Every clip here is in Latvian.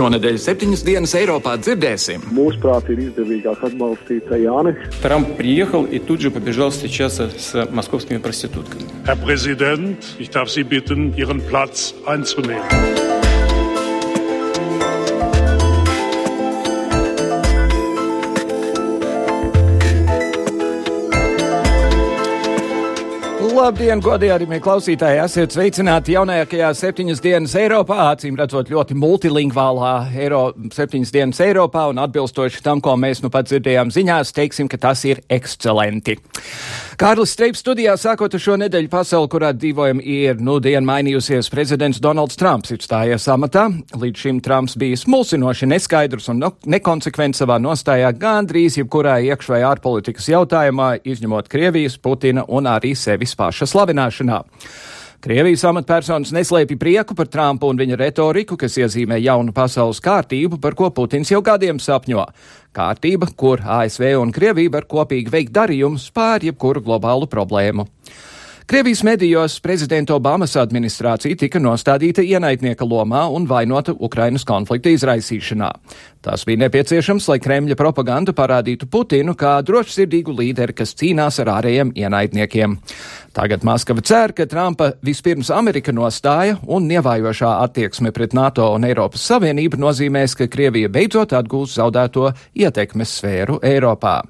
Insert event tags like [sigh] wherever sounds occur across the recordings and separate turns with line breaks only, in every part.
Šonadēļ septiņas dienas Eiropā dzirdēsim.
Mūsuprāt, ir izdevīgāk atbalstīt Jāni.
Трамп приехал и тут же побежал встречаться с московскими проститутками.
Herr Präsident, ich darf Sie bitten, Ihren Platz einzunehmen.
Labdien, godījumie klausītāji! Esiet sveicināti jaunākajā septiņas dienas Eiropā, acīm redzot ļoti multilingvālā Eiro, septiņas dienas Eiropā un atbilstoši tam, ko mēs nu pat dzirdējām ziņās, teiksim, ka tas ir ekscelenti. Kārlis Streips studijā sākot ar šo nedēļu pasauli, kurā dzīvojam, ir nu dien mainījusies. Prezidents Donalds Trumps ir stājies amatā. Līdz šim Trumps bija smulsinoši neskaidrs un nekonsekvents savā nostājā gandrīz jebkurā iekš vai ārpolitikas jautājumā, izņemot Krievijas, Putina un arī sevis paša slavināšanā. Krievijas amatpersonas neslēpja prieku par Trumpu un viņa retoriku, kas iezīmē jaunu pasaules kārtību, par ko Putins jau gadiem sapņo. Kārtība, kur ASV un Krievija var kopīgi veikt darījumus pār jebkuru globālu problēmu. Krievijas medijos prezidenta Obamas administrācija tika nostādīta ienaidnieka lomā un vainota Ukrainas konflikta izraisīšanā. Tas bija nepieciešams, lai Kremļa propaganda parādītu Putinu kā drošsirdīgu līderi, kas cīnās ar ārējiem ienaidniekiem. Tagad Maskava cer, ka Trumpa vispirms Amerika nostāja un nievājošā attieksme pret NATO un Eiropas Savienību nozīmēs, ka Krievija beidzot atgūs zaudēto ietekmes sfēru Eiropā.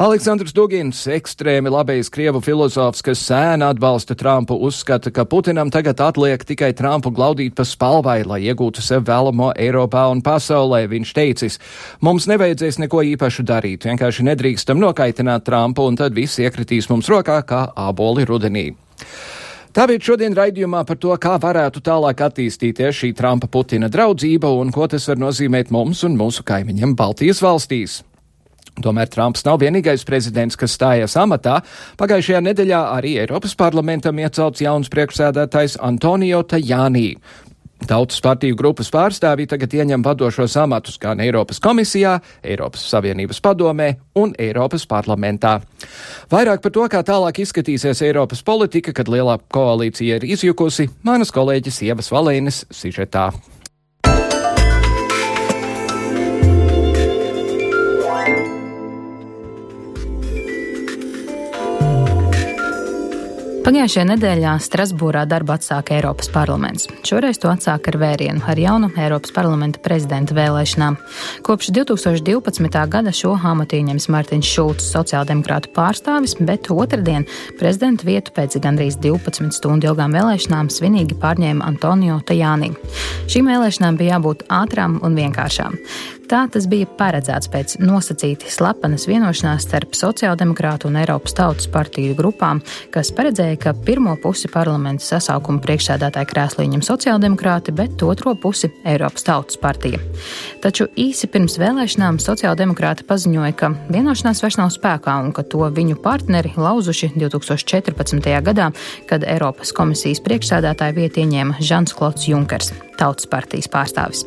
Aleksandrs Dugins, ekstrēmi labējs krievu filozofs, kas sēna atbalsta Trumpu, uzskata, ka Putinam tagad atliek tikai Trumpu glaudīt pa spalvai, lai iegūtu sev vēlamo Eiropā un pasaulē. Viņš teicis, mums nevajadzēs neko īpašu darīt, vienkārši nedrīkstam nokaitināt Trumpu, un tad viss iekritīs mums rokā kā āboli rudenī. Tā bija šodien raidījumā par to, kā varētu tālāk attīstīties šī Trumpa-Putina draudzība un ko tas var nozīmēt mums un mūsu kaimiņiem Baltijas valstīs. Tomēr Trumps nav vienīgais prezidents, kas stājies amatā. Pagājušajā nedēļā arī Eiropas parlamentam iecelts jauns priekšsēdētājs Antonio Tajānī. Tautas partiju grupas pārstāvji tagad ieņem vadošos amatus gan Eiropas komisijā, Eiropas Savienības padomē un Eiropas parlamentā. Vairāk par to, kā tālāk izskatīsies Eiropas politika, kad lielā koalīcija ir izjukusi, manas kolēģis Ievas Valēnes sižetā.
Pagājušajā nedēļā Strasbūrā darbu atsāka Eiropas parlaments. Šoreiz to atsāka ar vērienu, ar jaunu Eiropas parlamenta prezidenta vēlēšanām. Kopš 2012. gada šo amatu ieņems Mārtiņš Šulcs, sociāldemokrātu pārstāvis, bet otrdien prezidenta vietu pēc gandrīz 12 stundu ilgām vēlēšanām svinīgi pārņēma Antonio Tajāni. Šīm vēlēšanām bija jābūt ātrām un vienkāršām. Tā tas bija paredzēts pēc nosacīti slepenas vienošanās starp sociāldemokrātu un Eiropas Tautas partiju grupām, kas paredzēja, ka pirmo pusi parlamenta sasaukuma priekšsēdētāja krēslu ieņem sociāldemokrāti, bet otro pusi Eiropas Tautas partija. Taču īsi pirms vēlēšanām sociāldemokrāti paziņoja, ka vienošanās vairs nav spēkā un ka to viņu partneri lauzuši 2014. gadā, kad Eiropas komisijas priekšsēdētāja vietu ieņēma Žans Klots Junkers, Tautas partijas pārstāvis.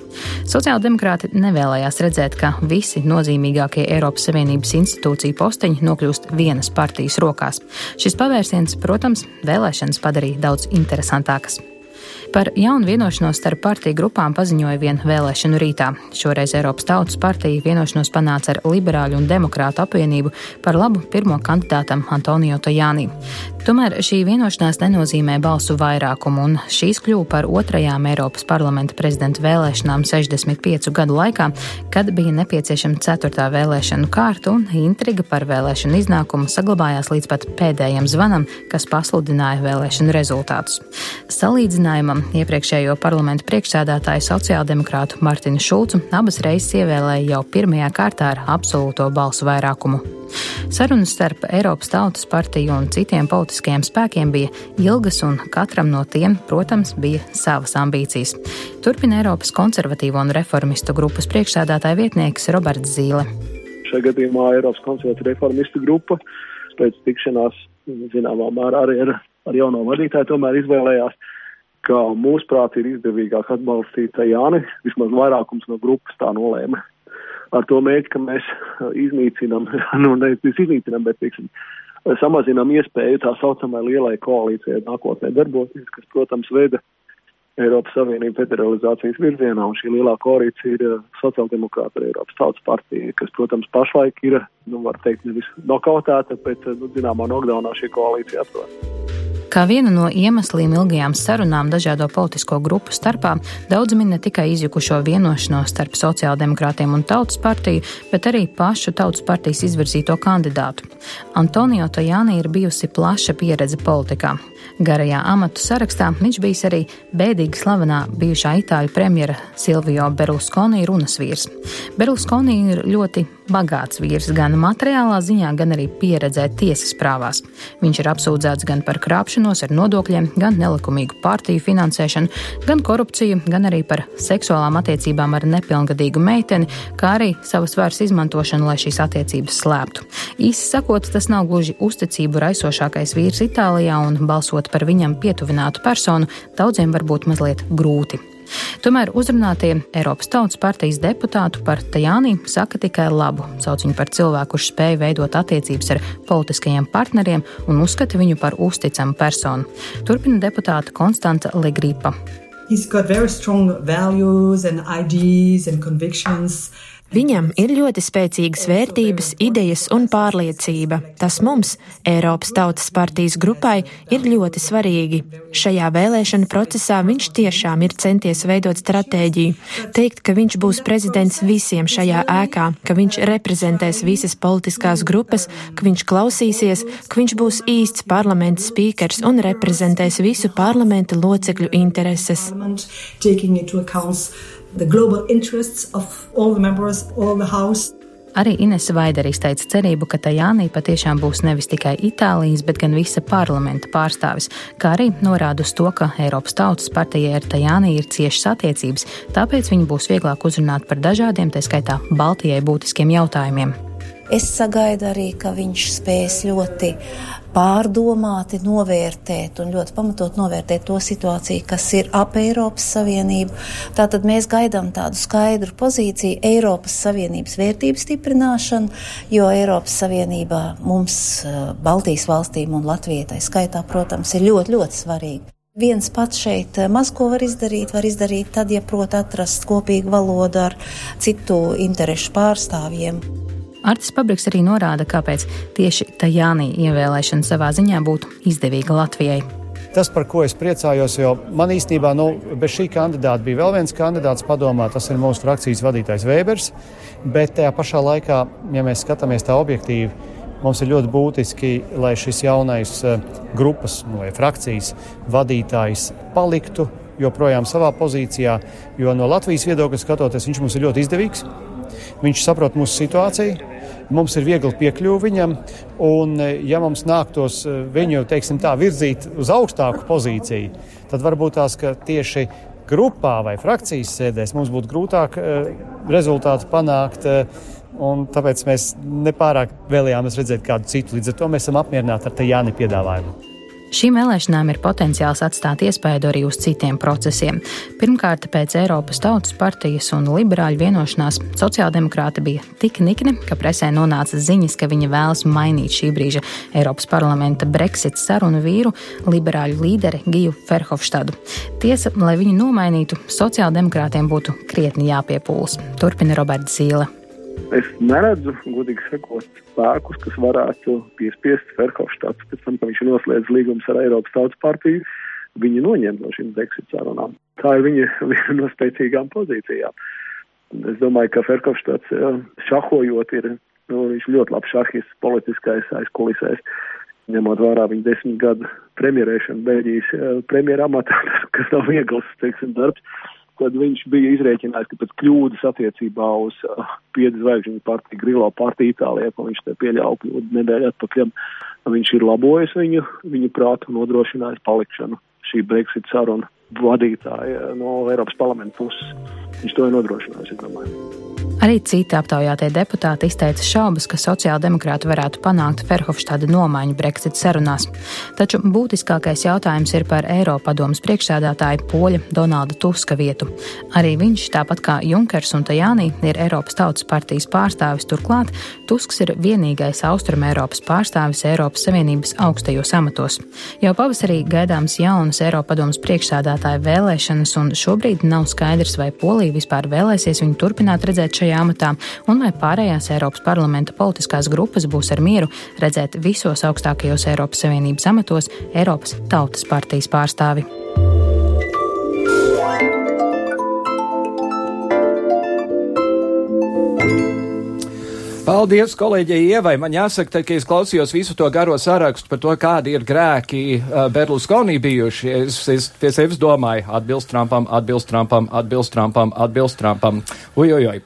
Sociāldemokrāti nevēlējās vēlējās redzēt, ka visi nozīmīgākie Eiropas Savienības institūciju posteņi nokļūst vienas partijas rokās. Šis pavērsiens, protams, vēlēšanas padarīja daudz interesantākas. Par jaunu vienošanos starp partiju grupām paziņoja vien vēlēšanu rītā. Šoreiz Eiropas Tautas partija vienošanos panāca ar Liberāļu un Demokrātu apvienību par labu pirmo kandidātam Antonio Tajāni. Tomēr šī vienošanās nenozīmē balsu vairākumu, un šīs kļuva par otrajām Eiropas parlamenta prezidenta vēlēšanām 65 gadu laikā, kad bija nepieciešama ceturtā vēlēšanu kārta, un intriga par vēlēšanu iznākumu saglabājās līdz pat pēdējiem zvanam, kas pasludināja vēlēšanu rezultātus. Salīdzinājumam iepriekšējo parlamentu priekšsēdētāju sociāldemokrātu Martinu Šulcu abas reizes ievēlēja jau pirmajā kārtā ar absolūto balsu vairākumu. Sarunas starp Eiropas Tautas partiju un citiem politiskajiem spēkiem bija ilgas, un katram no tiem, protams, bija savas ambīcijas. Turpina Eiropas konservatīvo un reformistu grupas priekšsēdētāja vietnieks Roberts Zīle.
Šajā gadījumā Eiropas konservatīva reformistu grupa pēc tikšanās zināmā mērā arī ar, ar jauno vadītāju tomēr izvēlējās ka mūsuprāt ir izdevīgāk atbalstīt Jāni, vismaz vairākums no grupas tā nolēma ar to mērķi, ka mēs iznīcinam, [laughs] nu, nevis iznīcinam, bet, teiksim, samazinām iespēju tā saucamai lielai koalīcijai nākotnē darboties, kas, protams, veda Eiropas Savienību federalizācijas virzienā, un šī lielā koalīcija ir uh, sociāldemokrāta ar Eiropas tautas partija, kas, protams, pašlaik ir, nu, var teikt, nevis nokautēta, bet, uh, nu, zināmā, nokdaunā šī koalīcija atrodas.
Kā vienu no iemesliem ilgajām sarunām dažādo politisko grupu starpā, daudz min ne tikai izjukušo vienošanos starp sociāldemokrātiem un tautas partiju, bet arī pašu tautas partijas izvirzīto kandidātu. Antonio Tajāni ir bijusi plaša pieredze politikā. Garajā amatu sarakstā viņš bijis arī bēdīgi slavenā bijušā itāļu premjera Silvio Berlusconi runas vīrs. Berlusconi ir ļoti bagāts vīrs gan materiālā ziņā, gan arī pieredzē tiesas prāvās. Viņš ir apsūdzēts gan par krāpšanos ar nodokļiem, gan nelikumīgu partiju finansēšanu, gan korupciju, gan arī par seksuālām attiecībām ar nepilngadīgu meiteni, kā arī savas varas izmantošanu, lai šīs attiecības slēptu. Īsi sakot, tas nav gluži uzticību raisošākais vīrs Itālijā, un balsot par viņam pietuvinātu personu daudziem var būt mazliet grūti. Tomēr uzrunātie Eiropas Tautas partijas deputātu par Tajāni saka tikai labu. Sauc viņu par cilvēku, kurš spēja veidot attiecības ar politiskajiem partneriem un uzskata viņu par uzticamu personu. Turpina deputāta Konstanta Legripa. He's got very strong values and ideas and convictions.
Viņam ir ļoti spēcīgas vērtības, idejas un pārliecība. Tas mums, Eiropas Tautas partijas grupai, ir ļoti svarīgi. Šajā vēlēšana procesā viņš tiešām ir centies veidot stratēģiju, teikt, ka viņš būs prezidents visiem šajā ēkā, ka viņš reprezentēs visas politiskās grupas, ka viņš klausīsies, ka viņš būs īsts parlamenta spīkers un reprezentēs visu parlamenta locekļu intereses the global interests of all the members, all the house. Arī Inese Vaidere izteica cerību, ka Tajānī patiešām būs nevis tikai Itālijas, bet gan visa parlamenta pārstāvis, kā arī norāda uz to, ka Eiropas Tautas partijai ar Tajānī ir ciešas attiecības, tāpēc viņu būs vieglāk uzrunāt par dažādiem, tā skaitā Baltijai būtiskiem jautājumiem.
Es sagaidu arī, ka viņš spēs ļoti pārdomāti novērtēt un ļoti pamatot novērtēt to situāciju, kas ir ap Eiropas Savienību. Tātad mēs gaidām tādu skaidru pozīciju Eiropas Savienības vērtību stiprināšanu, jo Eiropas Savienībā mums, eh, Baltijas valstīm un Latvijai skaitā, protams, ir ļoti, ļoti svarīgi. Viens pats šeit eh, maz ko var izdarīt, var izdarīt tad, ja prot atrast kopīgu valodu ar citu interešu pārstāvjiem.
Artis Pabriks arī norāda, kāpēc tieši Tajānī ievēlēšana savā ziņā būtu izdevīga Latvijai.
Tas, par ko es priecājos, jo man īstenībā nu, bez šī kandidāta bija vēl viens kandidāts padomā, tas ir mūsu frakcijas vadītājs Vēbers. Bet tajā pašā laikā, ja mēs skatāmies tā objektīvi, mums ir ļoti būtiski, lai šis jaunais eh, grupas nu, vai frakcijas vadītājs paliktu joprojām savā pozīcijā, jo no Latvijas viedokļa skatoties, viņš mums ir ļoti izdevīgs. Viņš saprot mūsu situāciju, mums ir viegli piekļuvi viņam, un e, ja mums nāktos e, viņu, teiksim tā, virzīt uz augstāku pozīciju, tad varbūt tās, tieši grupā vai frakcijas sēdēs mums būtu grūtāk e, rezultātu panākt. Un tāpēc mēs nepārāk vēlējāmies redzēt kādu citu. Līdz ar to mēs esam apmierināti ar Jāni piedāvājumu.
Šīm vēlēšanām ir potenciāls atstāt iespēju arī uz citiem procesiem. Pirmkārt, pēc Eiropas Tautas partijas un liberāļu vienošanās sociāldemokrāti bija tik nikni, ka presē nonāca ziņas, ka viņi vēlas mainīt šī brīža Eiropas parlamenta Brexit sarunu vīru, liberāļu līderi Giju Ferhofštadu. Tiesa, lai viņu nomainītu, sociāldemokrātiem būtu krietni jāpiepūlas. Turpina Roberts Zīle.
Es neredzu, godīgi sakot, spēkus, kas varētu piespiest Ferhofštāts pēc tam, ka viņš ir noslēdzis līgumus ar Eiropas Tautas partiju, viņu noņemt no šīm Brexit sarunām. Tā ir viņa [laughs] viena no spēcīgām pozīcijām. Es domāju, ka Ferhofštāts šahojot ir, nu, viņš ļoti labs šahists politiskais aizkulisēs. ņemot vērā viņa desmit gadu premjerēšanu Beļģijas premjera amatā, [laughs] kas nav viegls, teiksim, darbs, tad viņš bija izrēķinājis, ka pēc kļūdas attiecībā uz uh, piedzi zvaigžņu partiju Grilo partiju Itālijā, ko viņš te pieļāva kļūdu nedēļu atpakaļ, viņš ir labojis viņu, viņu prātu un nodrošinājis palikšanu šī Brexit saruna vadītāja no Eiropas parlamenta puses. Viņš to ir nodrošinājis, es domāju.
Arī citi aptaujātie deputāti izteica šaubas, ka sociāldemokrāti varētu panākt Ferhofstāda nomaiņu Brexit sarunās. Taču būtiskākais jautājums ir par Eiropadomas priekšsēdētāju poļa Donalda Tuska vietu. Arī viņš, tāpat kā Junkers un Tajānī, ir Eiropas Tautas partijas pārstāvis. Turklāt Tusks ir vienīgais Austrum Eiropas pārstāvis Eiropas Savienības augstajos amatos. Jau pavasarī gaidāms jaunas Eiropadomas priekšsēdētāja vēlēšanas, un šobrīd nav skaidrs, vai Polija vispār vēlēsies viņu turpināt redzēt šajā šajā amatā, un vai pārējās Eiropas parlamenta politiskās grupas būs ar mieru redzēt visos augstākajos Eiropas Savienības amatos Eiropas Tautas partijas pārstāvi.
Paldies, kolēģei Ievai. Man jāsaka, tad, ka es klausījos visu to garo sarakstu par to, kādi ir grēki uh, Berluskonī bijuši. Es, es pie sevis domāju, atbilst Trumpam, atbilst Trumpam, atbilst Trumpam, atbilst Trumpam. Ujojoj.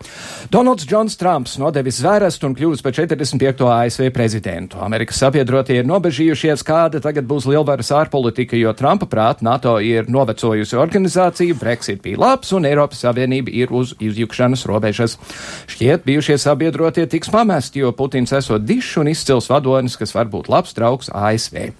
Donalds Džons Trumps nodevis zvērestu un kļūst par 45. ASV prezidentu. Amerikas sabiedrotie ir nobežījušies, kāda tagad būs lielvaras ārpolitika, jo Trumpa prāt NATO ir novecojusi organizācija, Brexit bija labs un Eiropas Savienība ir uz izjukšanas robežas. Šķiet, bijušie sabiedrotie tiks tiks pamesti, jo Putins esot dišs un izcils vadonis, kas var būt labs draugs ASV.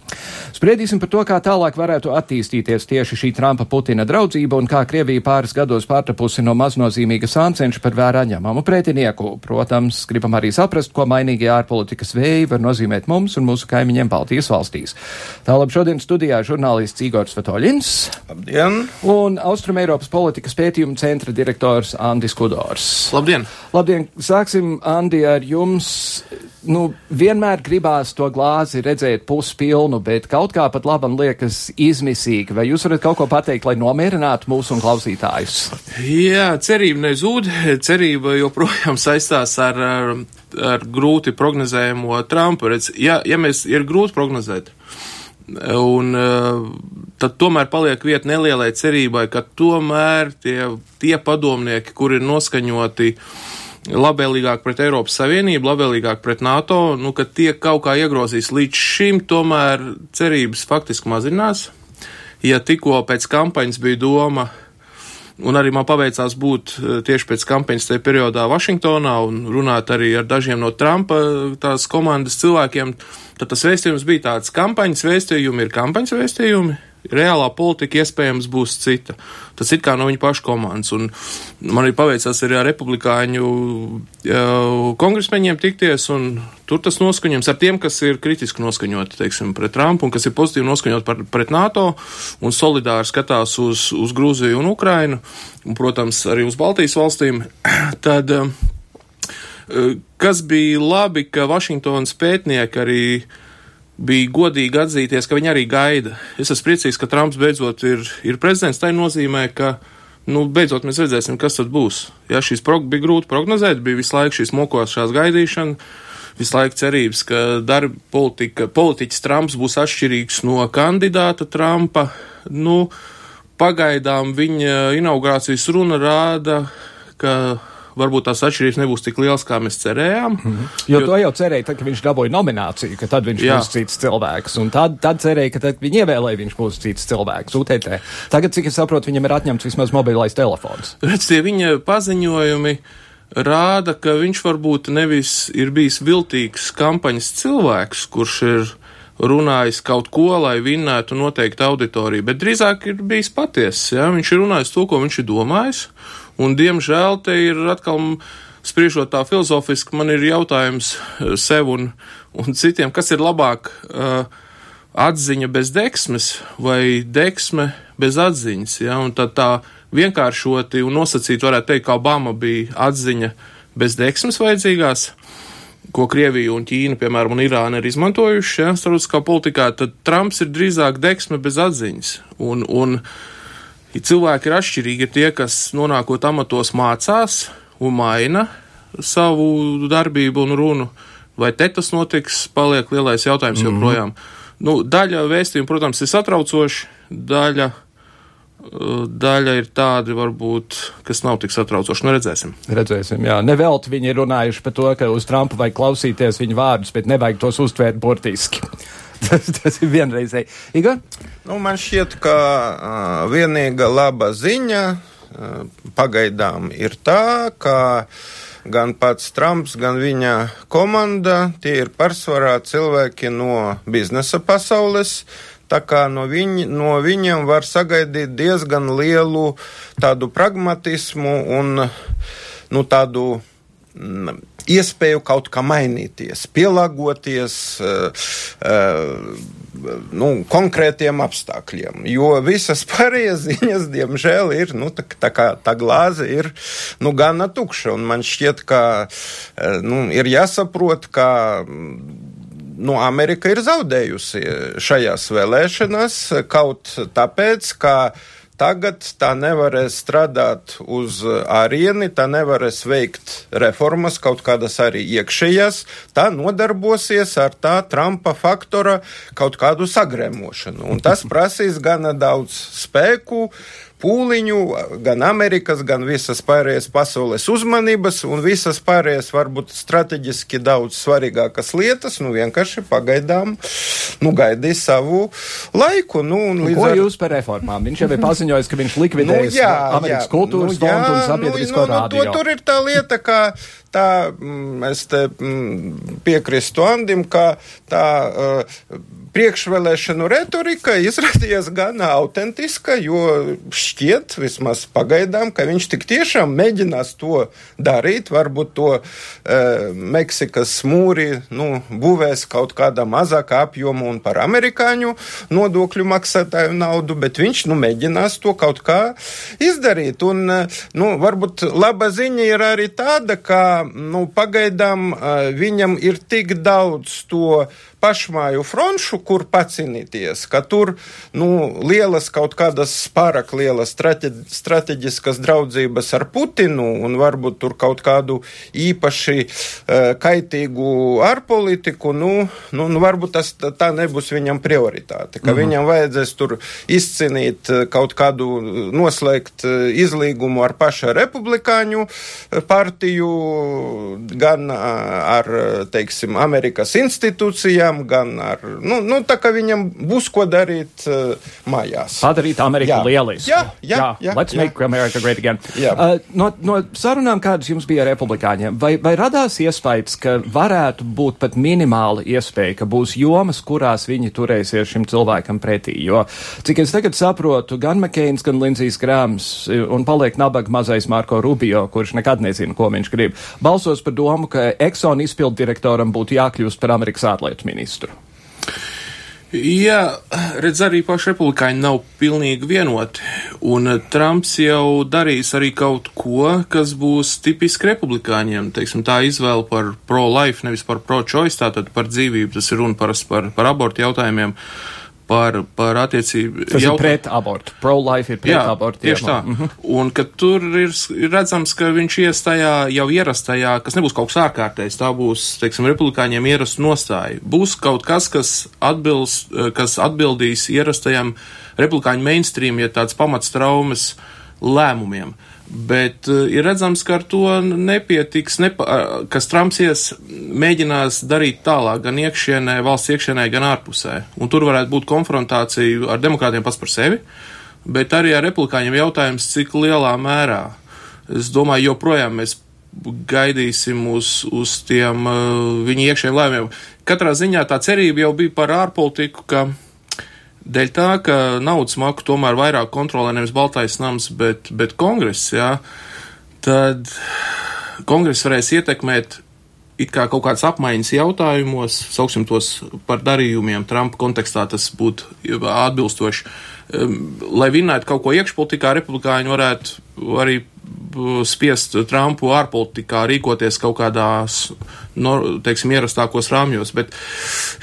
Spriedīsim par to, kā tālāk varētu attīstīties tieši šī Trumpa-Putina draudzība un kā Krievija pāris gados pārtapusi no maznozīmīga sāncenša par vērā ņemamu pretinieku. Protams, gribam arī saprast, ko mainīgie ārpolitikas vēji var nozīmēt mums un mūsu kaimiņiem Baltijas valstīs. Tālāk šodien studijā žurnālists Igors Vatoļins.
Labdien!
Un Austrum Eiropas politikas pētījuma centra direktors Andis Kudors.
Labdien!
Labdien! Sāksim, Andi, ar jums, nu, vienmēr gribās to glāzi redzēt puspilnu, bet kaut kā pat labam liekas izmisīgi. Vai jūs varat kaut ko pateikt, lai nomierinātu mūsu un klausītājus?
Jā, cerība nezūd. Cerība joprojām saistās ar, ar, ar grūti prognozējumu Trumpu. Redz, ja, ja mēs ir grūti prognozēt, un tad tomēr paliek vieta nelielai cerībai, ka tomēr tie, tie padomnieki, kuri ir noskaņoti, uh, labvēlīgāk pret Eiropas Savienību, labvēlīgāk pret NATO, nu, ka tie kaut kā iegrozīs līdz šim, tomēr cerības faktiski mazinās. Ja tikko pēc kampaņas bija doma, un arī man paveicās būt eh, tieši pēc kampaņas tajā periodā Vašingtonā un runāt arī ar dažiem no Trumpa tās komandas cilvēkiem, tad tas vēstījums bija tāds, kampaņas vēstījumi ir kampaņas vēstījumi, reālā politika iespējams būs cita. Tas ir kā no viņa paša komandas. Un man ir paveicās arī ar republikāņu kongresmeņiem tikties, un tur tas noskaņojums ar tiem, kas ir kritiski noskaņoti, teiksim, pret Trumpu, un kas ir pozitīvi noskaņoti par, pret NATO, un solidāri skatās uz, uz Grūziju un Ukrainu, un, protams, arī uz Baltijas valstīm, [clears throat] tad kas bija labi, ka Vašingtonas pētnieki arī bija godīgi atzīties, ka viņi arī gaida. Es esmu priecīgs, ka Trumps beidzot ir, ir prezidents. Tā nozīmē, ka nu, beidzot mēs redzēsim, kas tad būs. Ja šīs bija grūti prognozēt, bija visu laiku šīs mokošās gaidīšana, visu laiku cerības, ka darba politika, politiķis Trumps būs atšķirīgs no kandidāta Trumpa. Nu, pagaidām viņa inaugurācijas runa rāda, ka varbūt tās atšķirības nebūs tik liels, kā mēs cerējām. Mm
-hmm. Jo, jo to jau cerēja, tad, kad viņš dabūja nomināciju, ka tad viņš jā. būs cits cilvēks. Un tad, tad cerēja, ka tad viņi ievēlēja, viņš būs cits cilvēks. UTT. Tagad, cik es saprotu, viņam ir atņemts vismaz mobilais telefons.
Redz, tie viņa paziņojumi rāda, ka viņš varbūt nevis ir bijis viltīgs kampaņas cilvēks, kurš ir runājis kaut ko, lai vinnētu noteikti auditoriju, bet drīzāk ir bijis patiess. Ja? Viņš ir runājis to, ko viņš ir domājis, Un, diemžēl, te ir atkal spriežot tā filozofiski, man ir jautājums eh, sev un, un citiem, kas ir labāk uh, atziņa bez deksmes vai deksme bez atziņas. Ja? Un tad tā vienkāršoti un nosacīt varētu teikt, ka Obama bija atziņa bez deksmes vajadzīgās, ko Krievija un Ķīna, piemēram, un Irāna ir izmantojuši, ja, starptautiskā politikā, tad Trumps ir drīzāk deksme bez atziņas. Un, un, uh, ja cilvēki ir atšķirīgi, ir tie, kas nonākot amatos mācās un maina savu darbību un runu. Vai te tas notiks, paliek lielais jautājums mm -hmm. joprojām. Nu, daļa vēstījumu, protams, ir satraucoši, daļa daļa ir tādi, varbūt, kas nav tik satraucoši. Nu, redzēsim.
Redzēsim, jā. Nevelti viņi ir runājuši par to, ka uz Trumpa vajag klausīties viņa vārdus, bet nevajag tos uztvērt burtiski. [laughs] tas, tas ir vienreizēji. Igor?
Nu, man šķiet, ka uh, vienīga laba ziņa uh, pagaidām ir tā, ka gan pats Trumps, gan viņa komanda tie ir pārsvarā cilvēki no biznesa pasaules. Tā kā no, viņ, no viņiem var sagaidīt diezgan lielu tādu pragmatismu un nu, tādu mm, iespēju kaut kā mainīties, pielāgoties uh, uh, nu, konkrētiem apstākļiem. Jo visas [laughs] pārējās ziņas, diemžēl, ir nu, tā, tā kā tā glāze ir nu, gana tukša. Man šķiet, ka uh, nu, ir jāsaprot, ka nu, Amerika ir zaudējusi šajās vēlēšanās kaut tāpēc, ka Tagad tā nevarēs strādāt uz ārieni, tā nevarēs veikt reformas, kaut kādas arī iekšējās. Tā nodarbosies ar tā Trumpa faktora kaut kādu sagrēmošanu. Un tas prasīs gana daudz spēku, uh, pūliņu, gan Amerikas, gan visas pārējās pasaules uzmanības, un visas pārējās varbūt strateģiski daudz svarīgākas lietas, nu vienkārši pagaidām, nu gaidīs savu laiku. Nu,
ko ar... jūs par reformām? Viņš jau ir paziņojis, ka viņš likvidēs nu, jā, Amerikas jā, kultūras nu, fondu un sabiedrisko nu, nu, rādio.
Nu, tur ir tā lieta, ka tā mm, es te mm, piekrīstu Andim, ka tā uh, priekšvēlēšanu retorika izrādījās gan autentiska, jo šķiet, vismaz pagaidām, ka viņš tik tiešām mēģinās to darīt. Varbūt to uh, Meksikas mūri nu, būvēs kaut kādā mazākā apjomā un par amerikāņu nodokļu maksātāju naudu, bet viņš nu, mēģinās to kaut kā izdarīt. Un, uh, nu, varbūt laba ziņa ir arī tāda, ka nu, pagaidām viņam ir tik daudz to pašmāju fronšu, kur pacīnīties, ka tur nu, lielas kaut kādas pārāk lielas strateģiskas draudzības ar Putinu un varbūt tur kaut kādu īpaši uh, kaitīgu ārpolitiku, nu, nu, nu varbūt tas tā nebūs viņam prioritāte, ka mhm. viņam vajadzēs tur izcīnīt kaut kādu, noslēgt izlīgumu ar paša republikāņu partiju, gan ar, teiksim, Amerikas institūcijām, gan ar. Nu, nu, tā kā viņam būs ko darīt uh, mājās.
Padarīt Ameriku lielisku.
Jā, jā, jā,
jā. Let's
jā.
make America great again. Jā. Uh, no, no sarunām, kādas jums bija ar republikāņiem, vai, vai radās iespējas, ka varētu būt pat minimāla iespēja, ka būs jomas, kurās viņi turēsies šim cilvēkam pretī? Jo, cik es tagad saprotu, gan Makēns, gan Lindsijs Grāms un paliek nabaga mazais Marko Rubio, kurš nekad nezina, ko viņš grib, balsos par domu, ka Exxon izpildu direktoram būtu jākļūst par Amerikas ārlietu ministru.
Jā, redz, arī paši republikāņi nav pilnīgi vienoti, un Trumps jau darīs arī kaut ko, kas būs tipiski republikāņiem, teiksim, tā izvēle par pro-life, nevis par pro-choice, tātad par dzīvību, tas ir runa parasti par, par abortu jautājumiem. Uh, par, par attiecību.
Tas jaut... ir pret abortu. Pro-life ir pret jā, abortu.
Tieši tā. Mm -hmm. Un ka tur ir, redzams, ka viņš ies tajā jau ierastajā, kas nebūs kaut kas ārkārtējs, tā būs, teiksim, republikāņiem ierastu nostāja. Būs kaut kas, kas, atbils, kas atbildīs ierastajam republikāņu mainstream, ja tāds pamats traumas lēmumiem. Uh, Bet uh, ir redzams, ka ar to nepietiks, nepa, uh, kas Trumpsies mēģinās darīt tālāk, gan iekšienē, valsts iekšienē, gan ārpusē. Un tur varētu būt konfrontācija ar demokrātiem pats par sevi, bet arī ar republikāņiem jautājums, cik lielā mērā. Es domāju, joprojām mēs gaidīsim uz, uz tiem uh, viņa iekšējiem lēmumiem. Katrā ziņā tā cerība jau bija par ārpolitiku, ka Dēļ tā, ka naudas maku tomēr vairāk kontrolē nevis Baltais nams, bet, bet kongress, jā, tad kongress varēs ietekmēt it kā kaut kādas apmaiņas jautājumos, sauksim tos par darījumiem, Trumpa kontekstā tas būtu atbilstoši. Lai vinnētu kaut ko iekšpolitikā, republikāņi varētu arī spiest Trumpu ārpolitikā rīkoties kaut kādās, no, teiksim, ierastākos rāmjos, bet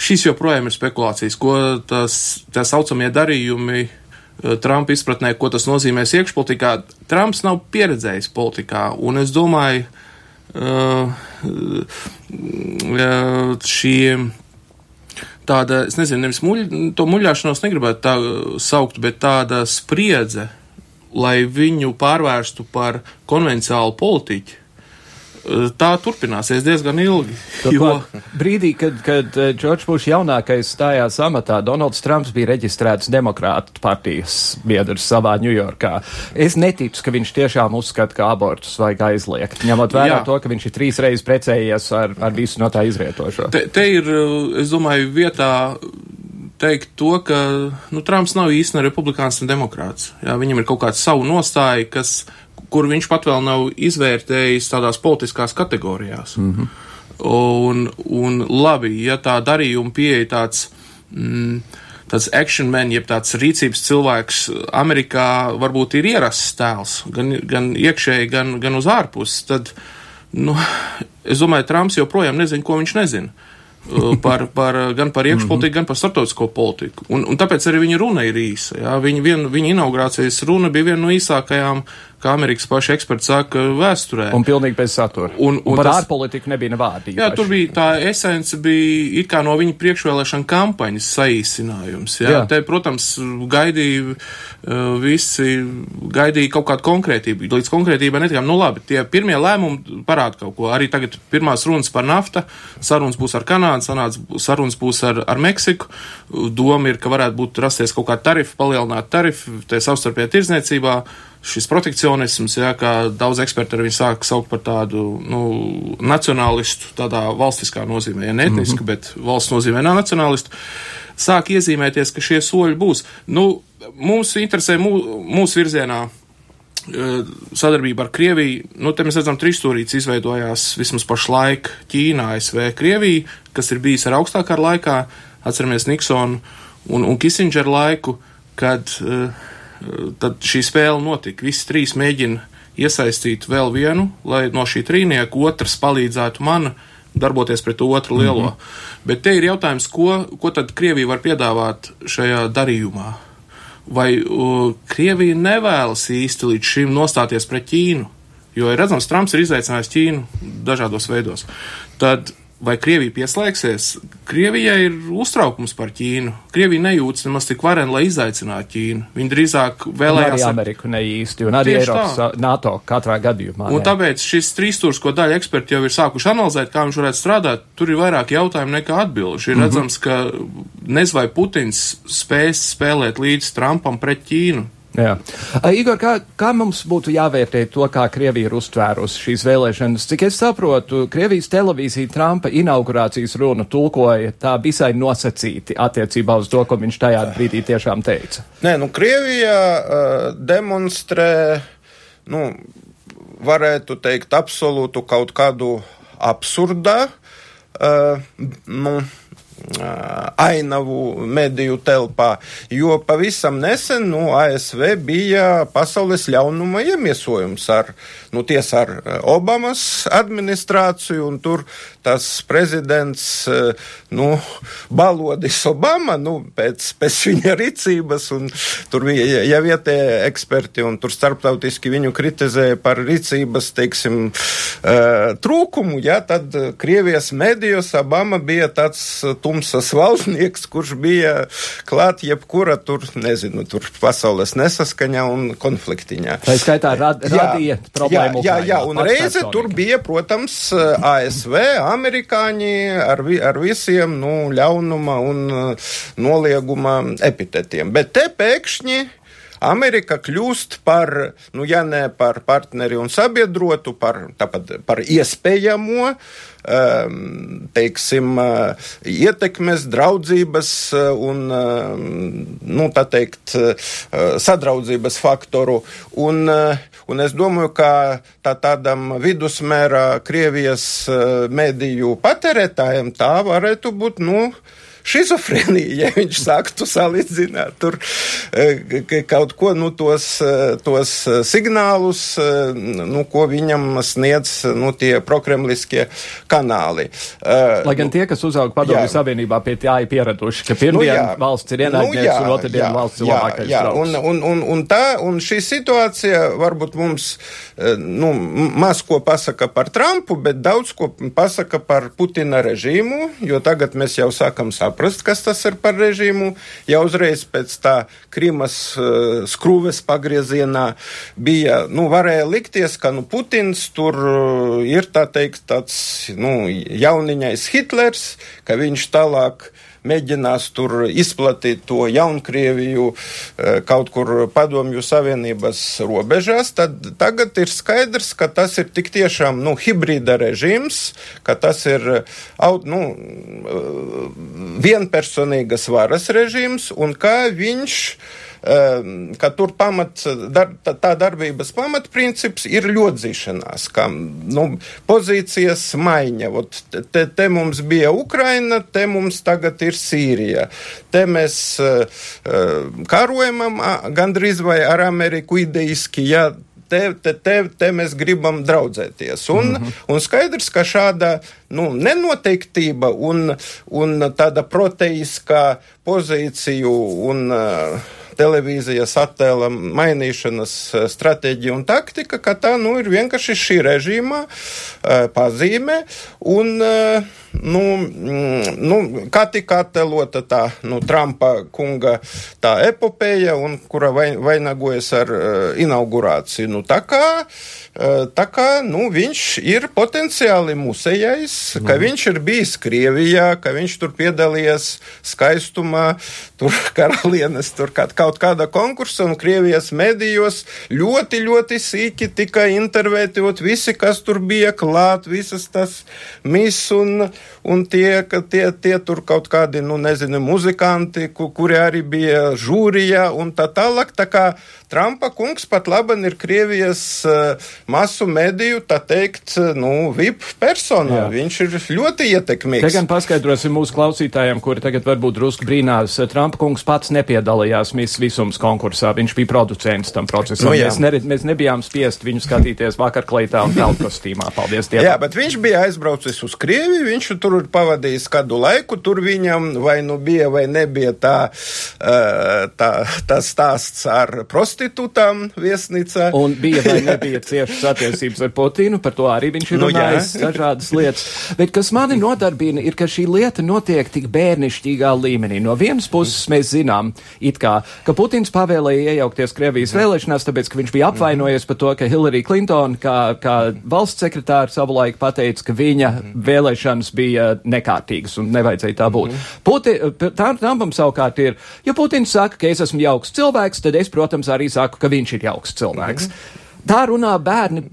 šis joprojām ir spekulācijas, ko tas, tā saucamie darījumi eh, Trumpa izpratnē, ko tas nozīmēs iekšpolitikā. Trumps nav pieredzējis politikā, un es domāju, šie tāda, es nezinu, nevis muļ, to muļāšanos negribētu tā saukt, bet tāda spriedze, lai viņu pārvērstu par konvenciālu politiķu, tā turpināsies diezgan ilgi.
Jo... Brīdī, kad, kad Džordžs Bušs jaunākais stājās amatā, Donalds Trumps bija reģistrēts demokrātu partijas biedrs savā Ņujorkā. Es neticu, ka viņš tiešām uzskata, ka abortus vajag aizliegt, ņemot vērā Jā. to, ka viņš ir trīs reizes precējies ar, ar visu no tā izvietošo.
Te, te ir, es domāju, vietā teikt to, ka nu, Trumps nav īsti ne republikāns, ne demokrāts. Jā, viņam ir kaut kāda savu nostāja, kas kur viņš pat vēl nav izvērtējis tādās politiskās kategorijās. Mm -hmm. un, un labi, ja tā darījuma pieeja tāds. Mm, tāds action man, jeb tāds rīcības cilvēks Amerikā varbūt ir ierasts tēls, gan, gan iekšēji, gan, gan uz ārpusi, tad, nu, es domāju, Trumps joprojām nezina, ko viņš nezina. Uh, par, par, gan par iekšpolitiku, gan par starptautisko politiku. Un, un tāpēc arī viņa runa ir īsa. Jā. Viņa, vien, viņa inaugurācijas runa bija viena no īsākajām kā Amerikas paši eksperti saka, vēsturē.
Un pilnīgi bez satura. Un, un, un par tas, ārpolitiku nebija ne vārdi.
Jā, tur bija tā esence, bija it kā no viņa priekšvēlēšana kampaņas saīsinājums. Jā, jā. te, protams, gaidīja uh, visi, gaidīja kaut kādu konkrētību. Līdz konkrētībai netikām, nu labi, tie pirmie lēmumi parāda kaut ko. Arī tagad pirmās runas par nafta, sarunas būs ar Kanādu, sanāc, sarunas būs ar, ar Meksiku. Doma ir, ka varētu būt rasties kaut kāda tarifa, palielināt tarifu, te savstarpējā tirdzniecībā šis protekcionisms, jā, kā daudz eksperti arī sāk saukt par tādu nu, nacionālistu, tādā valstiskā nozīmē, ja ne etniski, mm -hmm. bet valsts nozīmē nav nacionālistu, sāk iezīmēties, ka šie soļi būs. Nu, mums interesē mū, mūsu virzienā e, sadarbība ar Krieviju. Nu, te mēs redzam, trīsstūrīts izveidojās vismaz pašlaik Ķīnā, ASV, Krievija, kas ir bijis ar augstākā laikā. Atceramies Niksonu un, un Kisindžera laiku, kad uh, tad šī spēle notika. Visi trīs mēģina iesaistīt vēl vienu, lai no šī trīnieka otrs palīdzētu man darboties pret otru lielo. Mm -hmm. Bet te ir jautājums, ko, ko tad Krievija var piedāvāt šajā darījumā? Vai uh, Krievija nevēlas īsti līdz šim nostāties pret Ķīnu? Jo ir redzams, Trumps ir izaicinājis Ķīnu dažādos veidos. Tad Vai Krievija pieslēgsies? Krievijai ir uztraukums par Ķīnu. Krievija nejūtas nemaz tik varen, lai izaicinātu Ķīnu. Viņi drīzāk vēlējās.
Arī Ameriku ne īsti, un arī Eiropas tā. NATO katrā gadījumā.
Un ne. tāpēc šis trīstūrs, ko daļa eksperti jau ir sākuši analizēt, kā viņš varētu strādāt, tur ir vairāk jautājumu nekā atbilžu. Ir mm -hmm. redzams, ka nez vai Putins spēs spēlēt līdz Trumpam pret Ķīnu.
Jā. Igor, kā, kā mums būtu jāvērtē to, kā Krievija ir uztvērusi šīs vēlēšanas? Cik es saprotu, Krievijas televīzija Trumpa inaugurācijas runu tulkoja tā visai nosacīti attiecībā uz to, ko viņš tajā brīdī tiešām teica.
Nē, nu, Krievija uh, demonstrē, nu, varētu teikt, absolūtu kaut kādu absurdā. Uh, nu, ainavu mediju telpā, jo pavisam nesen nu, ASV bija pasaules ļaunuma iemiesojums ar, nu, tiesa ar Obamas administrāciju, un tur tas prezidents, nu, balodis Obama, nu, pēc, pēc viņa rīcības, un tur bija, ja vietējie eksperti, un tur starptautiski viņu kritizēja par rīcības, teiksim, trūkumu, ja, tad Krievijas medijos Obama bija tāds tumsas valdnieks, kurš bija klāt jebkura tur, nezinu, tur pasaules nesaskaņā un konfliktiņā.
Tā skaitā rad, radīja jā, problēmu.
Jā, jā, jā, un reize tur bija, protams, ASV, amerikāņi ar, vi, ar visiem, nu, ļaunuma un nolieguma epitetiem. Bet te pēkšņi Amerika kļūst par, nu, ja ne par partneri un sabiedrotu, par, tāpat, par iespējamo, um, teiksim, uh, ietekmes, draudzības uh, un, um, nu, tā teikt, uh, sadraudzības faktoru. Un, un es domāju, ka tā tādam vidusmēra Krievijas mediju patērētājiem tā varētu būt, nu, šizofrēnija, ja viņš sāktu salīdzināt tur kaut ko, nu, tos, tos signālus, nu, ko viņam sniedz, nu, tie prokremliskie kanāli.
Lai gan tie, kas uzauga padomju savienībā, pie tā ir pieraduši, ka pirmdien nu, jā. valsts ir ienaidnieks nu, jā, un otrdien jā, valsts ir labākais jā, draugs.
Un, un, un, un, tā, un šī situācija varbūt mums, nu, maz ko pasaka par Trumpu, bet daudz ko pasaka par Putina režīmu, jo tagad mēs jau sākam saprast, kas tas ir par režīmu. Jau uzreiz pēc tā Krimas uh, skrūves pagriezienā bija, nu, varēja likties, ka, nu, Putins tur uh, ir, tā teikt, tāds, nu, jauniņais Hitlers, ka viņš tālāk mēģinās tur izplatīt to Jaunkrieviju eh, kaut kur padomju savienības robežās, tad tagad ir skaidrs, ka tas ir tik tiešām nu, hibrīda režīms, ka tas ir nu, vienpersonīgas varas režīms un kā viņš Ehm, ka tur pamat, dar, tā, darbības pamatprincips ir ļodzīšanās, ka nu, pozīcijas maiņa. Ot, te, te mums bija Ukraina, te mums tagad ir Sīrija. Te mēs karojam gandrīz vai ar Ameriku ideiski. Ja, te, te, te, te mēs gribam draudzēties. Un, mm -hmm. un skaidrs, ka šāda nu, nenoteiktība un, un tāda proteiskā pozīcija un uh, televīzijas attēla mainīšanas eh, stratēģija un taktika, ka tā nu, ir vienkārši šī režīma uh, pazīme. Un, uh, nu, mm, nu, kā tika attēlota tā nu, Trumpa kunga tā epopeja, un kura vainagojas ar inaugurāciju. Nu, tā kā Tā kā nu, viņš ir potenciāli musējais, mm. ka viņš ir bijis Krievijā, ka viņš tur piedalījies skaistumā, tur [laughs] karalienes, tur kaut kāda konkursa un Krievijas medijos ļoti, ļoti sīki tika intervētot visi, kas tur bija klāt, visas tas mis un, un tie, tie, tie tur kaut kādi, nu nezinu, muzikanti, kuri arī bija žūrijā un tā tālāk. Tā kā Trumpa kungs pat laban ir Krievijas uh, masu mediju, tā teikt, nu, VIP persona. Jā. Viņš ir ļoti ietekmīgs.
Te gan paskaidrosim mūsu klausītājiem, kuri tagad varbūt drusku brīnās. Trumpa kungs pats nepiedalījās Miss Visums konkursā. Viņš bija producents tam procesam. Nu, mēs, ne, mēs nebijām spiest viņu skatīties vakarkleitā un telkostīmā. Paldies Dievam.
Jā, bet viņš bija aizbraucis uz Krieviju, viņš tur pavadījis kādu laiku. Tur viņam vai nu bija vai nebija tā, tā, tā stāsts ar prostitūtām viesnīcā.
Un bija vai [laughs] nebija ciešas attiecības ar Putinu, par to arī viņš ir nu, runājis dažādas lietas. Bet kas mani nodarbina, ir, ka šī lieta notiek tik bērnišķīgā līmenī. No vienas puses mēs zinām, it kā, ka Putins pavēlēja iejaukties Krievijas vēlēšanās, tāpēc, ka viņš bija apvainojies par to, ka Hillary Clinton, kā, kā valsts sekretāra savulaik pateica, ka viņa vēlēšanas bija nekārtīgas un nevajadzēja tā būt. Puti, tā Trumpam savukārt ir, ja Putins saka, ka es esmu jauks cilvēks, tad es, protams, arī saku, ka viņš ir jauks cilvēks. Mm -hmm. Tā runā bērni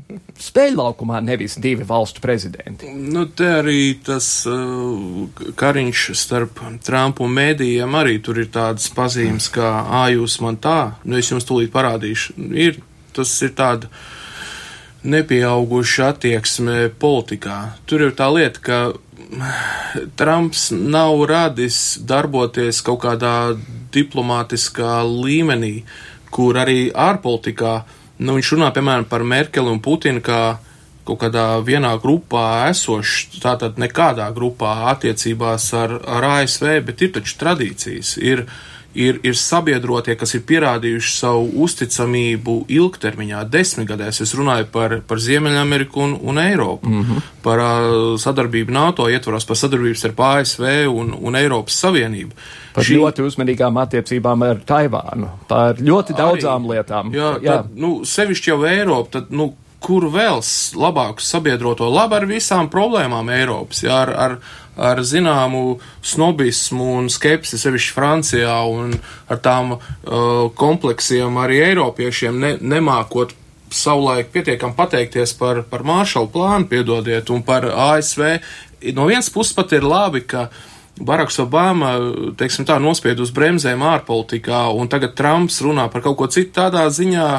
spēļlaukumā, nevis divi valstu prezidenti.
Nu, te arī tas uh, kariņš starp Trumpu un mēdījiem arī tur ir tādas pazīmes, kā, ā, jūs man tā, nu es jums tūlīt parādīšu. Ir, tas ir tāda nepieauguša attieksme politikā. Tur ir tā lieta, ka [sighs] Trumps nav radis darboties kaut kādā diplomātiskā līmenī. Kur arī ārpolitikā, nu, viņš runā, piemēram, par Merkeli un Putinu kā kaut kādā vienā grupā esošs, tātad nekādā grupā attiecībās ar, ar ASV, bet ir taču tradīcijas. Ir, ir, ir sabiedrotie, kas ir pierādījuši savu uzticamību ilgtermiņā, desmitgadēs. Es runāju par, par Ziemeļameriku un, un Eiropu, mm -hmm. par uh, sadarbību NATO ietvaros, par sadarbību starp ASV un, un Eiropas Savienību.
Par Šī... ļoti uzmanīgām attiecībām ar Taivānu, par ļoti daudzām Arī, lietām.
Jā, jā. Tad, nu, sevišķi jau Eiropa, tad, nu, kur vēl labāku sabiedroto labi ar visām problēmām Eiropas, jā, ar, ar ar zināmu snobismu un skepsi, sevišķi Francijā, un ar tām uh, kompleksiem arī Eiropiešiem ne, nemākot savulaik pietiekam pateikties par, par Māršalu plānu, piedodiet, un par ASV. No vienas puses pat ir labi, ka Baraks Obama, teiksim tā, nospied uz bremzēm ārpolitikā, un tagad Trumps runā par kaut ko citu tādā ziņā.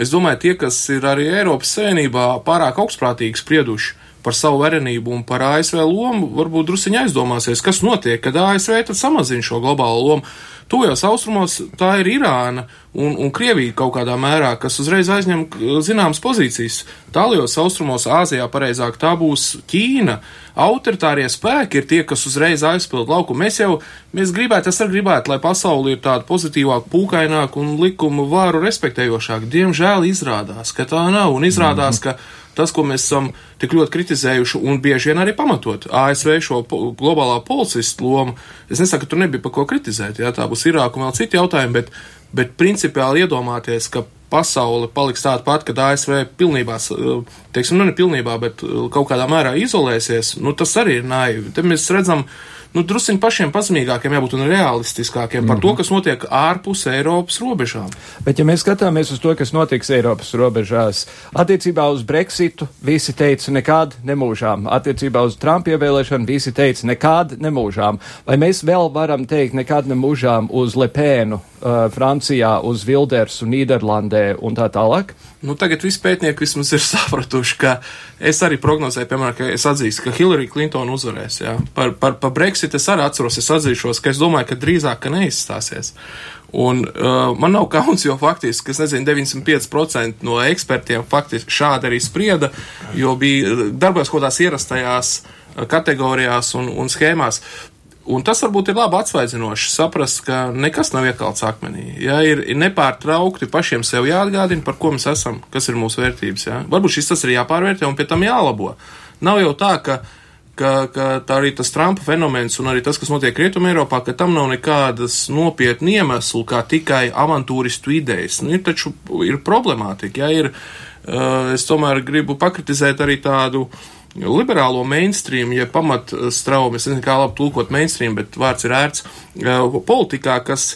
Es domāju, tie, kas ir arī Eiropas Savienībā pārāk augstprātīgi sprieduši par savu varenību un par ASV lomu, varbūt drusiņi aizdomāsies, kas notiek, kad ASV samazina šo globālo lomu. Tuvajos austrumos tā ir Irāna un, un Krievija kaut kādā mērā, kas uzreiz aizņem zināmas pozīcijas. Tālajos austrumos, Āzijā pareizāk tā būs Ķīna. Autoritārie spēki ir tie, kas uzreiz aizpild lauku. Mēs jau, mēs gribētu, es arī gribētu, lai pasauli ir tāda pozitīvāka, pūkaināka un likumu vāru respektējošāka. Diemžēl izrādās, ka tā nav un izrādās, mm -hmm. Tas, ko mēs esam tik ļoti kritizējuši un bieži vien arī pamatot. ASV šo po globālā policistu lomu, es nesaku, ka tur nebija pa ko kritizēt, jā, tā būs Irāka un vēl citi jautājumi, bet, bet principiāli iedomāties, ka pasaule paliks tāda pati, kad ASV pilnībā, teiksim, nu ne pilnībā, bet kaut kādā mērā izolēsies, nu tas arī ir naivi. Te mēs redzam, nu, druskuļi pašiem pazemīgākiem jābūt un realistiskākiem mm -hmm. par to, mhm. kas notiek ārpus Eiropas robežām.
Bet, ja mēs skatāmies uz to, kas notiks Eiropas robežās, attiecībā uz Brexitu visi teica nekād nemūžām, attiecībā uz Trumpa ievēlēšanu visi teica nekād nemūžām. Vai mēs vēl varam teikt nekād nemūžām uz Lepēnu, uh, Francijā, uz Vildersu, Nīderlandē un tā tālāk?
Nu, tagad visi pētnieki vismaz ir [laughs] sapratuši, ka es arī prognozēju, piemēram, ka es atzīstu, ka Hillary Clinton uzvarēs. Jā. Par, par, par Brexit es arī atceros, es atzīšos, ka es domāju, ka drīzāk, ka neizstāsies. Un uh, man nav kauns, jo faktiski, es nezinu, 95% no ekspertiem faktiski šādi arī sprieda, jo bija darbojas kaut kādās ierastajās kategorijās un, un schēmās. Un tas varbūt ir labi atsvaidzinoši saprast, ka nekas nav iekalts akmenī. Ja, ir, ir nepārtraukti pašiem sev jāatgādina, par ko mēs esam, kas ir mūsu vērtības. Ja. Varbūt šis tas ir jāpārvērtē un pie tam jālabo. Nav jau tā, ka, ka, ka tā arī tas Trumpa fenomens un arī tas, kas notiek Rietumē Eiropā, ka tam nav nekādas nopietni iemeslu, kā tikai avantūristu idejas. Nu, ir taču ir problemātika. Ja, ir, uh, es tomēr gribu pakritizēt arī tādu uh, liberālo mainstream, ja pamatstraume, es nezinu, kā labi tulkot mainstream, bet vārds ir ērts, politikā, kas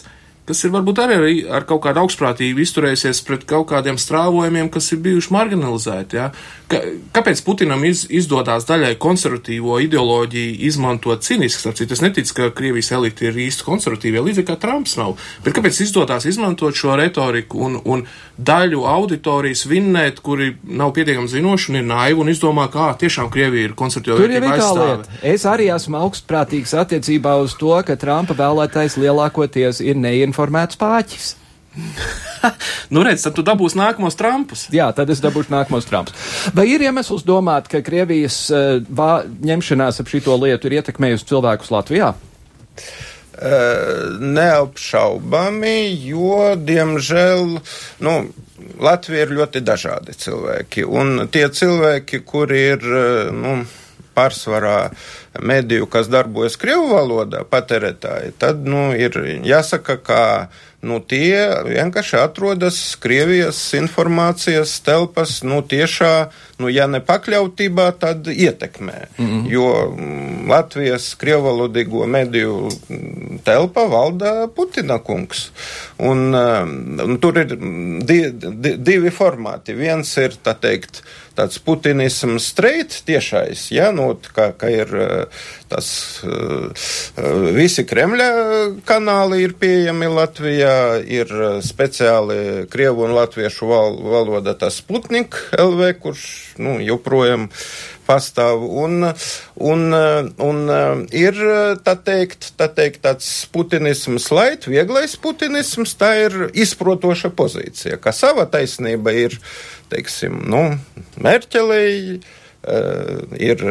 kas ir varbūt arī ar kaut kādu augstprātību izturējusies pret kaut kādiem strāvojumiem, kas ir bijuši marginalizēti. Ja? Ka, kāpēc Putinam iz, izdodas daļai konservatīvo ideoloģiju izmantot cīniski? Starpcīt, es neticu, ka Krievijas elite ir īsti konservatīvie, līdzīgi kā Trumps nav. Bet kāpēc izdodas izmantot šo retoriku un, un daļu auditorijas vinnēt, kuri nav pietiekami zinoši un ir naivi un izdomā, kā tiešām Krievija ir konservatīva?
Tur ir tā lieta. Es arī esmu augstprātīgs attiecībā uz to, ka Trumpa vēlētais lielākoties ir neinformēts informēts pāķis. [laughs]
nu, redz, tad tu dabūsi nākamos trumpus.
Jā, tad es dabūšu nākamos trumpus. Vai ir iemesls domāt, ka Krievijas uh, vā, ņemšanās ap šito lietu ir ietekmējusi cilvēkus Latvijā?
Uh, neapšaubami, jo, diemžēl, nu, Latvija ir ļoti dažādi cilvēki. Un tie cilvēki, kuri ir, nu, pārsvarā mediju, kas darbojas Krievu valodā, patērētāji, tad, nu, ir jāsaka, ka nu, tie vienkārši atrodas Krievijas informācijas telpas, nu, tiešā, nu, ja ne pakļautībā, tad ietekmē. Mm -hmm. Jo mm, Latvijas krievalodīgo mediju telpa valda Putina kungs. Un, um, un tur ir di, di, divi formāti. Viens ir, tā teikt, tāds putinisms streit tiešais, ja, nu, kā, kā ir tas, uh, uh, visi Kremļa kanāli ir pieejami Latvijā, ir eh, speciāli krievu un latviešu val, valoda tas Sputnik LV, kurš nu, joprojām pastāv. Un, un, eh, un eh, ir tā teikt, tā teikt tāds putinisms lait, vieglais putinisms, tā ir izprotoša pozīcija, ka sava taisnība ir, teiksim, nu, Merķelēji ir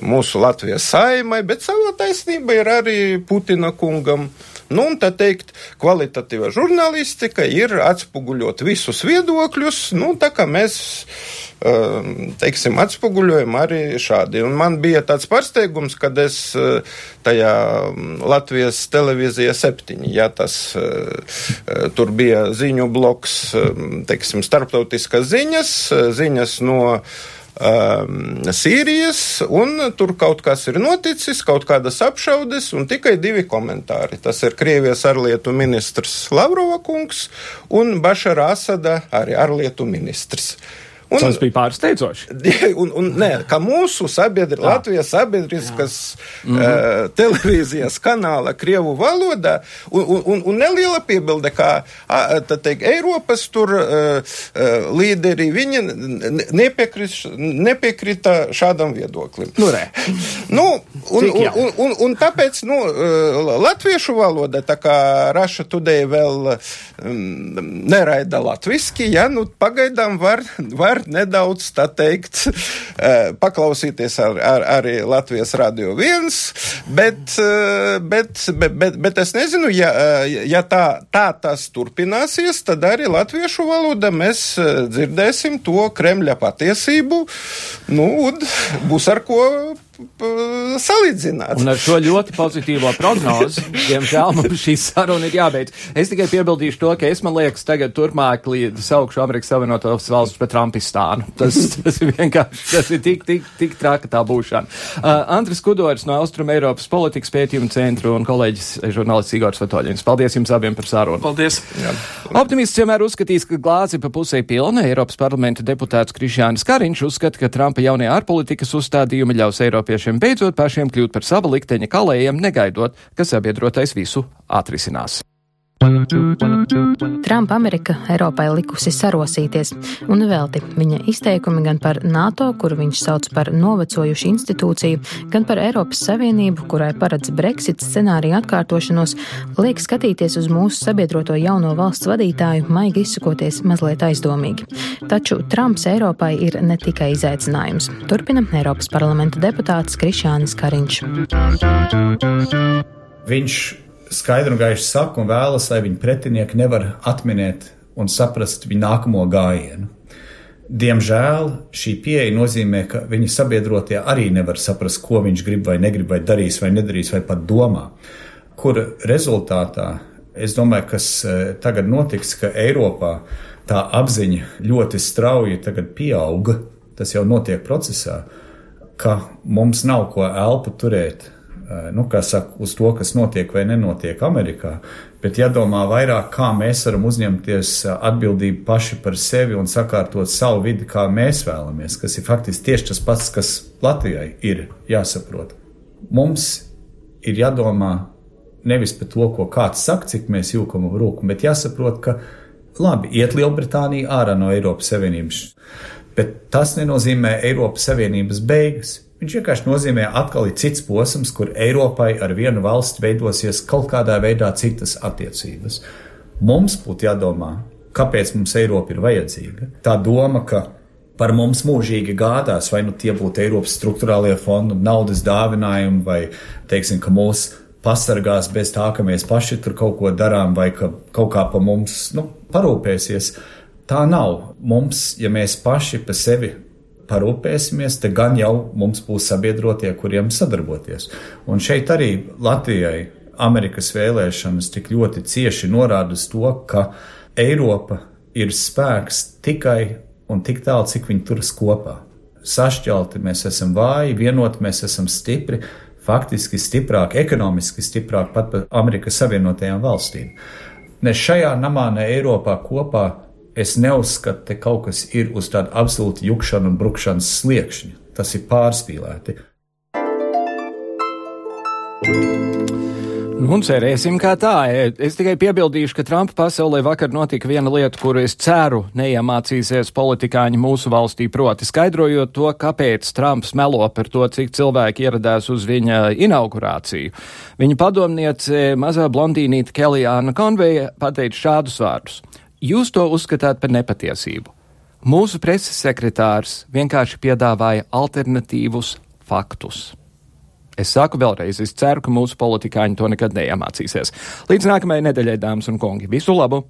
mūsu Latvijas saimai, bet savā taisnība ir arī Putina kungam. Nu, un tā teikt, kvalitatīva žurnālistika ir atspoguļot visus viedokļus, nu, tā kā mēs um, teiksim, atspoguļojam arī šādi. Un man bija tāds pārsteigums, kad es tajā um, Latvijas televīzija septiņi, ja tas tur bija ziņu bloks, teiksim, starptautiskas ziņas, ziņas no um, Sīrijas, un tur kaut kas ir noticis, kaut kādas apšaudes, un tikai divi komentāri. Tas ir Krievijas ārlietu ministrs Lavrova kungs un Bašara Asada arī ārlietu ministrs.
Un, Tas bija pārsteidzoši. [laughs]
Un, un, nē, ka mūsu sabiedri, Latvijas sabiedriskas mm -hmm. uh, televīzijas kanāla Krievu valodā, un, un, un, un neliela piebilde, kā teik, Eiropas tur uh, līderi, viņi nepiekrita šādam viedoklim.
Nu, [laughs]
nu, un, un, un, un, un tāpēc nu, latviešu valoda, tā kā Raša Today vēl um, neraida latviski, ja, nu, pagaidām var, var nedaudz, tā teikt, uh, [laughs] paklausīties ar, ar, arī Latvijas radio viens, bet, uh, bet, bet, bet, es nezinu, ja, ja tā, tā tas turpināsies, tad arī latviešu valoda mēs dzirdēsim to Kremļa patiesību, nu, un būs ar ko salīdzināt.
Un ar šo ļoti pozitīvo prognozi, diemžēl mums šī saruna ir jābeidz. Es tikai piebildīšu to, ka es, man liekas, tagad turpmāk saukšu Amerikas Savienotās valsts par Trumpistānu. Tas, tas ir vienkārši, tas ir tik, tik, tik traka tā būšana. Uh, Andris Kudoris no Austrum Eiropas politikas pētījuma centra un kolēģis žurnālists Igors Vatoļins. Paldies jums abiem par sarunu.
Paldies.
Jā. Optimists vienmēr uzskatīs, ka glāzi pa pusē pilna. Eiropas parlamenta deputāts Krišjānis Kariņš uzskata, ka Trumpa jaunie ārpolitikas uzstādījumi ļaus Eiropai Eiropiešiem beidzot pašiem kļūt par sava likteņa kalējiem, negaidot, ka sabiedrotais visu atrisinās.
Trumpa Amerika Eiropai likusi sarosīties, un velti viņa izteikumi gan par NATO, kuru viņš sauc par novecojušu institūciju, gan par Eiropas Savienību, kurai paredz Brexit scenāriju atkārtošanos, liek skatīties uz mūsu sabiedroto jauno valsts vadītāju, maigi izsakoties mazliet aizdomīgi. Taču Trumps Eiropai ir ne tikai izaicinājums. Turpina Eiropas parlamenta deputāts Krišānis Kariņš.
Viņš skaidri un gaiši saka un vēlas, lai viņa pretinieki nevar atminēt un saprast viņa nākamo gājienu. Diemžēl šī pieeja nozīmē, ka viņa sabiedrotie arī nevar saprast, ko viņš grib vai negrib, vai darīs vai nedarīs, vai pat domā. Kur rezultātā es domāju, kas e, tagad notiks, ka Eiropā tā apziņa ļoti strauji pieauga, tas jau notiek procesā, ka mums nav ko elpu turēt nu, saka, uz to, kas notiek vai nenotiek Amerikā, bet jādomā vairāk, kā mēs varam uzņemties eh, atbildību paši par sevi un sakārtot savu vidi, kā mēs vēlamies, kas ir faktiski tieši tas pats, kas Latvijai ir jāsaprot. Mums ir jādomā nevis par to, ko kāds saka, cik mēs jūkam un rūkam, bet jāsaprot, ka labi, iet Lielbritānija ārā no Eiropas Savienības, bet tas nenozīmē Eiropas Savienības beigas. Viņš vienkārši nozīmē atkal ir cits posms, kur Eiropai ar vienu valsti veidosies kaut kādā veidā citas attiecības. Mums būtu jādomā, kāpēc mums Eiropa ir vajadzīga. Tā doma, ka par mums mūžīgi gādās, vai nu tie būtu Eiropas struktūrālie fondi, naudas dāvinājumi, vai teiksim, ka mūs pasargās bez tā, ka mēs paši tur kaut ko darām, vai ka kaut kā pa mums nu, parūpēsies. Tā nav. Mums, ja mēs paši pa sevi parūpēsimies, te gan jau mums būs sabiedrotie, kuriem sadarboties. Un šeit arī Latvijai Amerikas vēlēšanas tik ļoti cieši norāda uz to, ka Eiropa ir spēks tikai un tik tālu, cik viņi turas kopā. Sašķelti mēs esam vāji, vienoti mēs esam stipri, faktiski stiprāk, ekonomiski stiprāk pat par Amerikas Savienotajām valstīm. Ne šajā namā, ne Eiropā kopā es neuzskatu, ka kaut kas ir uz tādu absolūti jukšanu un brukšanas sliekšņa. Tas ir pārspīlēti.
Nu, cerēsim, kā tā. Es tikai piebildīšu, ka Trumpa pasaulē vakar notika viena lieta, kuru es ceru neiemācīsies politikāņi mūsu valstī, proti skaidrojot to, kāpēc Trumps melo par to, cik cilvēki ieradās uz viņa inaugurāciju. Viņa padomniece, mazā blondīnīte Kelijāna Konveja, pateica šādus vārdus. Jūs to uzskatāt par nepatiesību. Mūsu preses sekretārs vienkārši piedāvāja alternatīvus faktus. Es saku vēlreiz, es ceru, ka mūsu politikāņi to nekad neiemācīsies. Līdz nākamajai nedēļai, dāmas un kungi, visu labu!